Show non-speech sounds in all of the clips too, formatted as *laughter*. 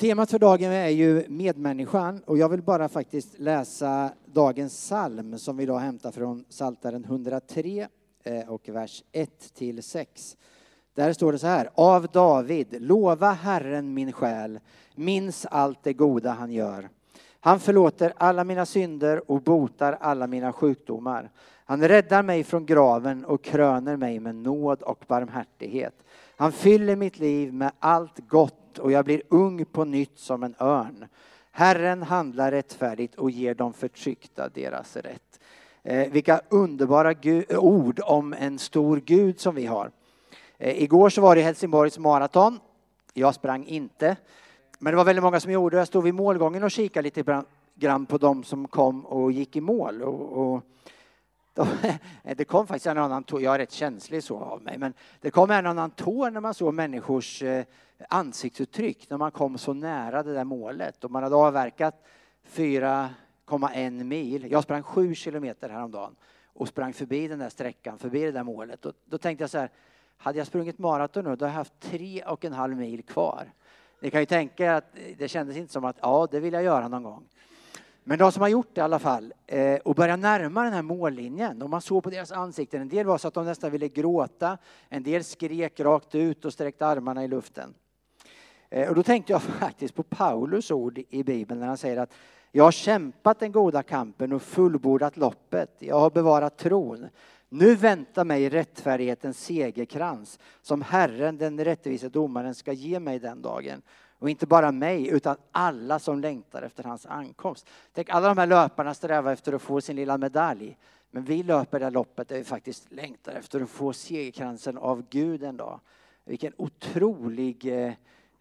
Temat för dagen är ju medmänniskan och jag vill bara faktiskt läsa dagens psalm som vi idag hämtar från Psaltaren 103 eh, och vers 1 till 6. Där står det så här. Av David, lova Herren min själ, minns allt det goda han gör. Han förlåter alla mina synder och botar alla mina sjukdomar. Han räddar mig från graven och kröner mig med nåd och barmhärtighet. Han fyller mitt liv med allt gott och jag blir ung på nytt som en örn. Herren handlar rättfärdigt och ger de förtryckta deras rätt. Eh, vilka underbara ord om en stor Gud som vi har. Eh, igår så var det Helsingborgs maraton. Jag sprang inte. Men det var väldigt många som gjorde det. Jag stod vid målgången och kikade lite grann på de som kom och gick i mål. Och, och *laughs* det kom faktiskt en annan tår, jag är rätt känslig så av mig, men det kom en annan tår när man såg människors eh, ansiktsuttryck när man kom så nära det där målet och man hade avverkat 4,1 mil. Jag sprang 7 kilometer häromdagen och sprang förbi den där sträckan, förbi det där målet. Och då tänkte jag så här, hade jag sprungit maraton nu, då hade jag haft tre och en halv mil kvar. Ni kan ju tänka att det kändes inte som att ja, det vill jag göra någon gång. Men de som har gjort det i alla fall eh, och börjar närma den här mållinjen och man såg på deras ansikten, en del var så att de nästan ville gråta, en del skrek rakt ut och sträckte armarna i luften. Eh, och då tänkte jag *laughs* faktiskt på Paulus ord i Bibeln när han säger att jag har kämpat den goda kampen och fullbordat loppet. Jag har bevarat tron. Nu väntar mig rättfärdighetens segerkrans som Herren, den rättvise domaren, ska ge mig den dagen. Och inte bara mig, utan alla som längtar efter hans ankomst. Tänk, alla de här löparna strävar efter att få sin lilla medalj. Men vi löper det här loppet där vi faktiskt längtar efter att få segerkransen av Gud en dag. Vilken otrolig, eh,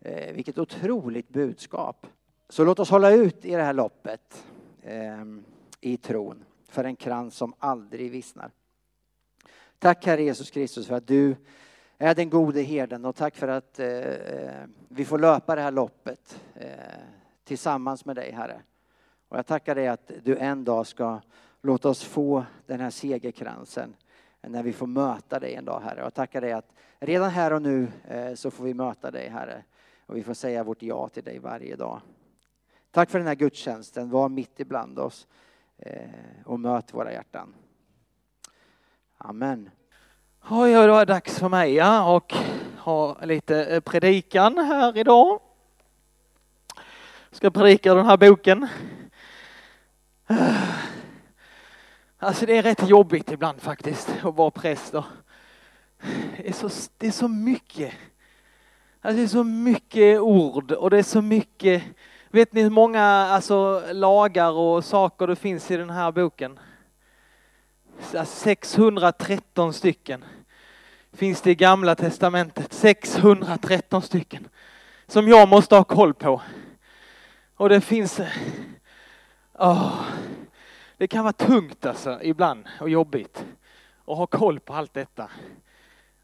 eh vilket otroligt budskap. Så låt oss hålla ut i det här loppet eh, i tron för en krans som aldrig vissnar. Tack Herre Jesus Kristus för att du är den gode herden och tack för att eh, eh, vi får löpa det här loppet eh, tillsammans med dig Herre. Och jag tackar dig att du en dag ska låta oss få den här segerkransen när vi får möta dig en dag Herre. Och jag tackar dig att redan här och nu eh, så får vi möta dig Herre. Och vi får säga vårt ja till dig varje dag. Tack för den här gudstjänsten. Var mitt ibland oss eh, och möt våra hjärtan. Amen. Oj, då är det dags för mig ja, och ha lite eh, predikan här idag. Jag Ska predika den här boken. *sighs* Alltså det är rätt jobbigt ibland faktiskt att vara präst. *sighs* Det är så, det är så mycket. Alltså det är så mycket ord och det är så mycket. Vet ni hur många alltså, lagar och saker det finns i den här boken? 613 stycken finns det i gamla testamentet. 613 stycken som jag måste ha koll på. Och det finns... Oh, det kan vara tungt alltså ibland och jobbigt att ha koll på allt detta.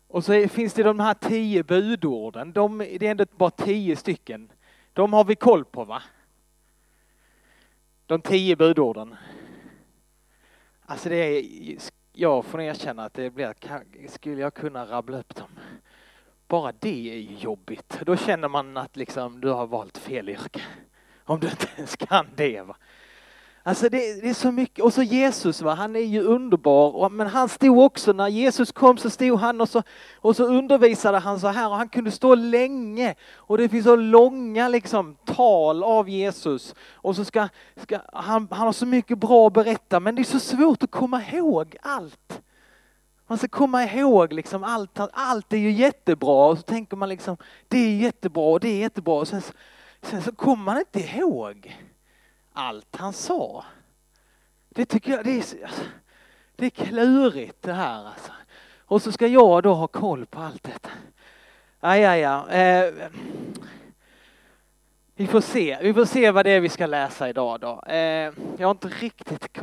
Och så finns det de här tio budorden. De, det är ändå bara tio stycken. De har vi koll på va? De tio budorden. Alltså det är, jag får erkänna att det blir, skulle jag kunna rabbla upp dem? Bara det är ju jobbigt. Då känner man att liksom du har valt fel yrke. Om du inte ens kan det. Va? Alltså det, det, är så mycket. Och så Jesus, va? han är ju underbar. Men han stod också, när Jesus kom så stod han och så, och så undervisade han så här och han kunde stå länge. Och det finns så långa liksom, tal av Jesus. Och så ska, ska han, han har så mycket bra att berätta men det är så svårt att komma ihåg allt. Man ska komma ihåg liksom allt, allt är ju jättebra och så tänker man liksom det är jättebra och det är jättebra och sen, sen så kommer man inte ihåg allt han sa. Det tycker jag, det är, alltså, det är klurigt det här alltså. Och så ska jag då ha koll på allt detta. Aj, aj, aj. Eh, vi får se, vi får se vad det är vi ska läsa idag då. Eh, jag har inte riktigt...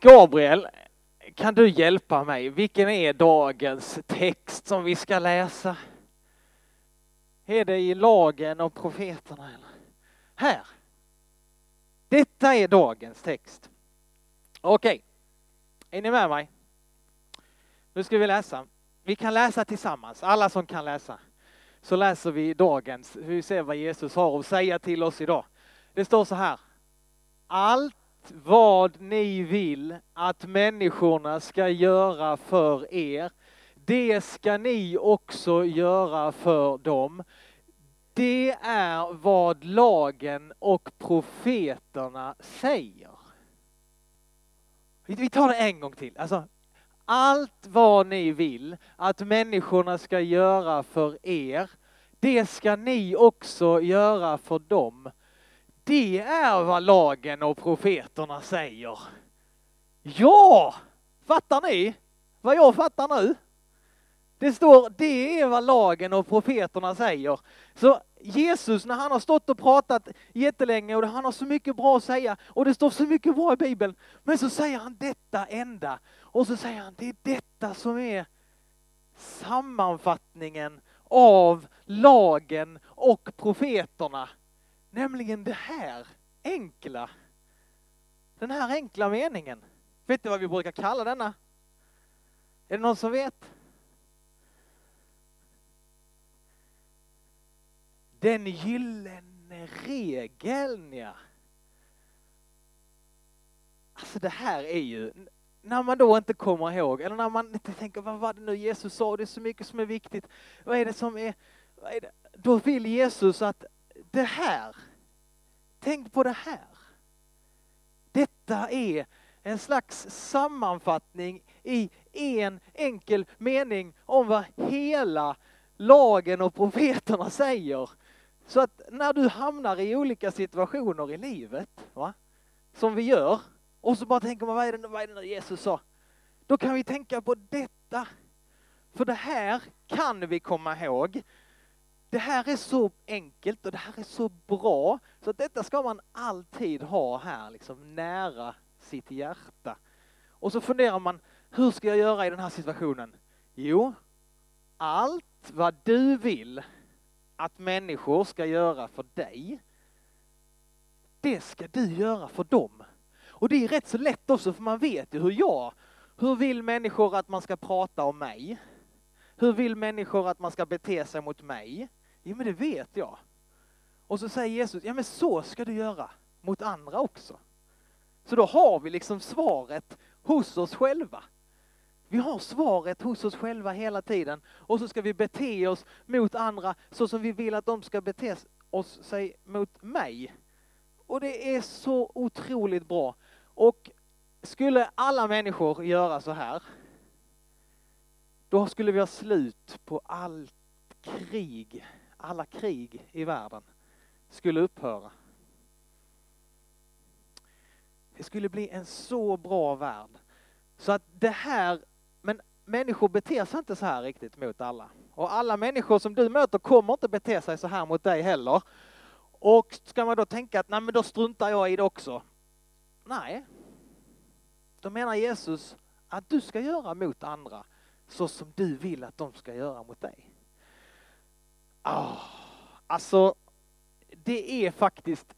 Gabriel, kan du hjälpa mig? Vilken är dagens text som vi ska läsa? Är det i lagen och profeterna? Eller? Här! Detta är dagens text. Okej, är ni med mig? Nu ska vi läsa. Vi kan läsa tillsammans, alla som kan läsa. så läser vi dagens, vi ser vad Jesus har att säga till oss idag. Det står så här. Allt vad ni vill att människorna ska göra för er, det ska ni också göra för dem. Det är vad lagen och profeterna säger. Vi tar det en gång till. Alltså, allt vad ni vill att människorna ska göra för er, det ska ni också göra för dem. Det är vad lagen och profeterna säger. Ja! Fattar ni vad jag fattar nu? Det står, det är vad lagen och profeterna säger. Så Jesus, när han har stått och pratat jättelänge och han har så mycket bra att säga och det står så mycket bra i Bibeln, men så säger han detta enda. Och så säger han, det är detta som är sammanfattningen av lagen och profeterna. Nämligen det här enkla. Den här enkla meningen. Vet du vad vi brukar kalla denna? Är det någon som vet? Den gyllene regeln, ja. Alltså det här är ju, när man då inte kommer ihåg, eller när man inte tänker vad var det nu Jesus sa, det är så mycket som är viktigt. Vad är det som är, är det? då vill Jesus att det här, tänk på det här. Detta är en slags sammanfattning i en enkel mening om vad hela lagen och profeterna säger. Så att när du hamnar i olika situationer i livet, va? som vi gör, och så bara tänker man, vad är det, vad är det nu Jesus sa? Då kan vi tänka på detta. För det här kan vi komma ihåg. Det här är så enkelt och det här är så bra, så att detta ska man alltid ha här, liksom nära sitt hjärta. Och så funderar man, hur ska jag göra i den här situationen? Jo, allt vad du vill att människor ska göra för dig, det ska du göra för dem. Och det är rätt så lätt också, för man vet ju hur jag, hur vill människor att man ska prata om mig? Hur vill människor att man ska bete sig mot mig? Jo, men det vet jag. Och så säger Jesus, ja men så ska du göra mot andra också. Så då har vi liksom svaret hos oss själva. Vi har svaret hos oss själva hela tiden och så ska vi bete oss mot andra så som vi vill att de ska bete oss sig mot mig. Och det är så otroligt bra. Och skulle alla människor göra så här, då skulle vi ha slut på allt krig, alla krig i världen skulle upphöra. Det skulle bli en så bra värld. Så att det här men människor beter sig inte så här riktigt mot alla. Och alla människor som du möter kommer inte bete sig så här mot dig heller. Och ska man då tänka att nej men då struntar jag i det också. Nej. Då menar Jesus att du ska göra mot andra så som du vill att de ska göra mot dig. Oh, alltså, det är faktiskt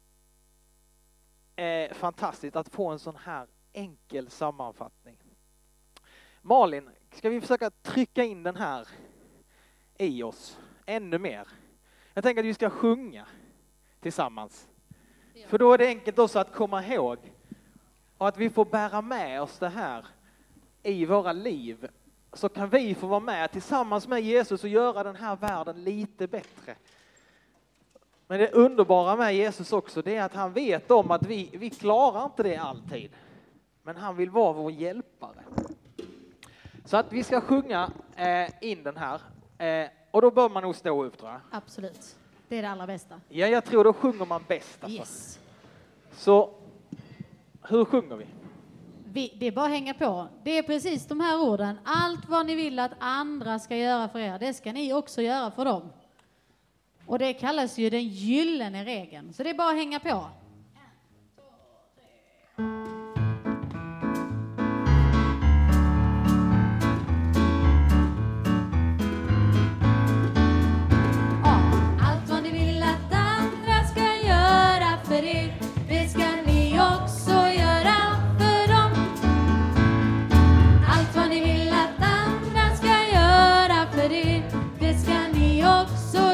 eh, fantastiskt att få en sån här enkel sammanfattning. Malin, ska vi försöka trycka in den här i oss ännu mer? Jag tänker att vi ska sjunga tillsammans. För då är det enkelt också att komma ihåg och att vi får bära med oss det här i våra liv. Så kan vi få vara med tillsammans med Jesus och göra den här världen lite bättre. Men det underbara med Jesus också, det är att han vet om att vi, vi klarar inte det alltid. Men han vill vara vår hjälpare. Så att vi ska sjunga eh, in den här. Eh, och då bör man nog stå upp tror jag. Absolut. Det är det allra bästa. Ja, jag tror då sjunger man bäst. Alltså. Yes. Så hur sjunger vi? vi? Det är bara att hänga på. Det är precis de här orden. Allt vad ni vill att andra ska göra för er, det ska ni också göra för dem. Och det kallas ju den gyllene regeln. Så det är bara att hänga på. love so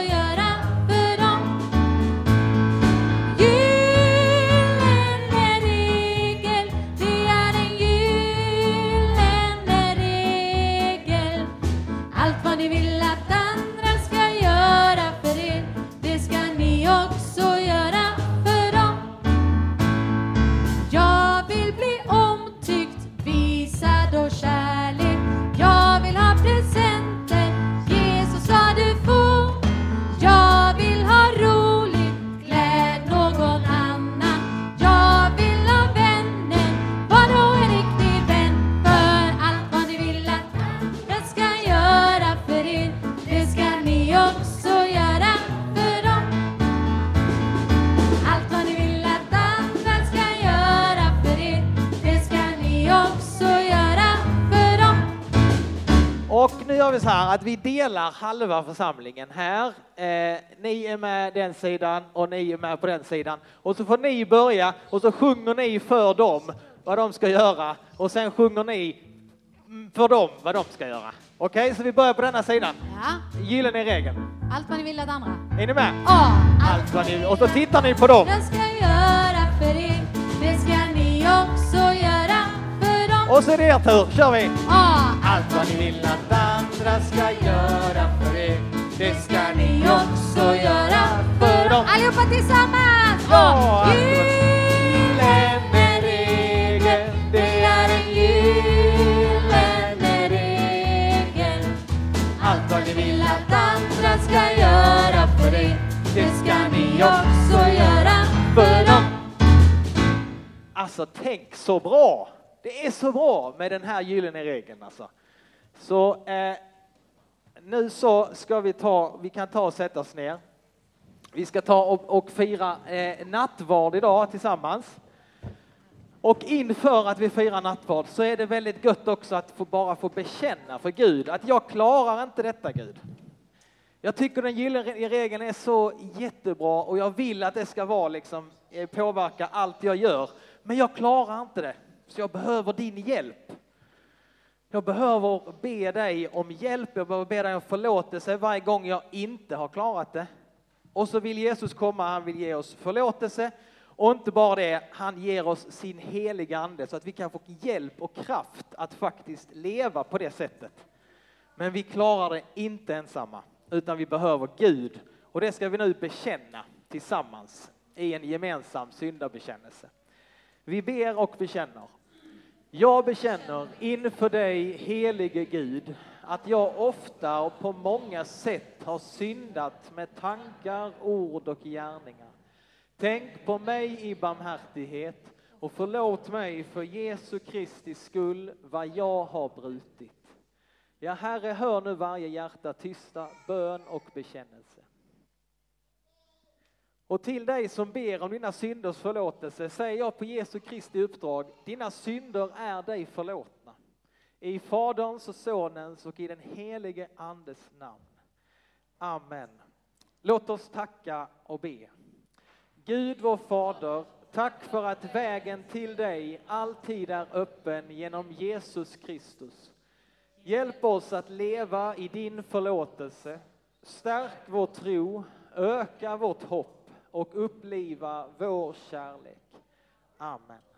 också vi så här att vi delar halva församlingen här. Eh, ni är med den sidan och ni är med på den sidan. Och så får ni börja och så sjunger ni för dem vad de ska göra och sen sjunger ni för dem vad de ska göra. Okej, okay, så vi börjar på denna sidan. Ja. Gyllene regeln. Allt vad ni vill att andra. Är ni med? Ja. Allt vad ni Och så tittar ni på dem. Jag ska göra för er, det ska ni också göra. Och så är det er tur, kör vi! Ja. Allt vad ni vill att andra ska göra för er, det ska ni också göra för dem. Allihopa tillsammans! Ja, Och gyllene regel, det är en gyllene regel. Allt vad ni vill att andra ska göra för er, det ska ni också göra för dem. Alltså, tänk så bra! Det är så bra med den här gyllene regeln alltså. Så eh, nu så ska vi ta, vi kan ta och sätta oss ner. Vi ska ta och, och fira eh, nattvard idag tillsammans. Och inför att vi firar nattvard så är det väldigt gött också att få bara få bekänna för Gud att jag klarar inte detta Gud. Jag tycker den gyllene regeln är så jättebra och jag vill att det ska vara liksom eh, påverka allt jag gör. Men jag klarar inte det. Så jag behöver din hjälp. Jag behöver be dig om hjälp, jag behöver be dig om förlåtelse varje gång jag inte har klarat det. Och så vill Jesus komma, han vill ge oss förlåtelse. Och inte bara det, han ger oss sin heliga ande så att vi kan få hjälp och kraft att faktiskt leva på det sättet. Men vi klarar det inte ensamma, utan vi behöver Gud. Och det ska vi nu bekänna tillsammans i en gemensam syndabekännelse. Vi ber och bekänner. Jag bekänner inför dig, helige Gud, att jag ofta och på många sätt har syndat med tankar, ord och gärningar. Tänk på mig i barmhärtighet och förlåt mig för Jesu Kristi skull vad jag har brutit. Ja, Herre, hör nu varje hjärta tysta bön och bekännelse. Och till dig som ber om dina synders förlåtelse säger jag på Jesu Kristi uppdrag, dina synder är dig förlåtna. I Faderns och Sonens och i den helige Andes namn. Amen. Låt oss tacka och be. Gud vår Fader, tack för att vägen till dig alltid är öppen genom Jesus Kristus. Hjälp oss att leva i din förlåtelse. Stärk vår tro, öka vårt hopp och uppliva vår kärlek. Amen.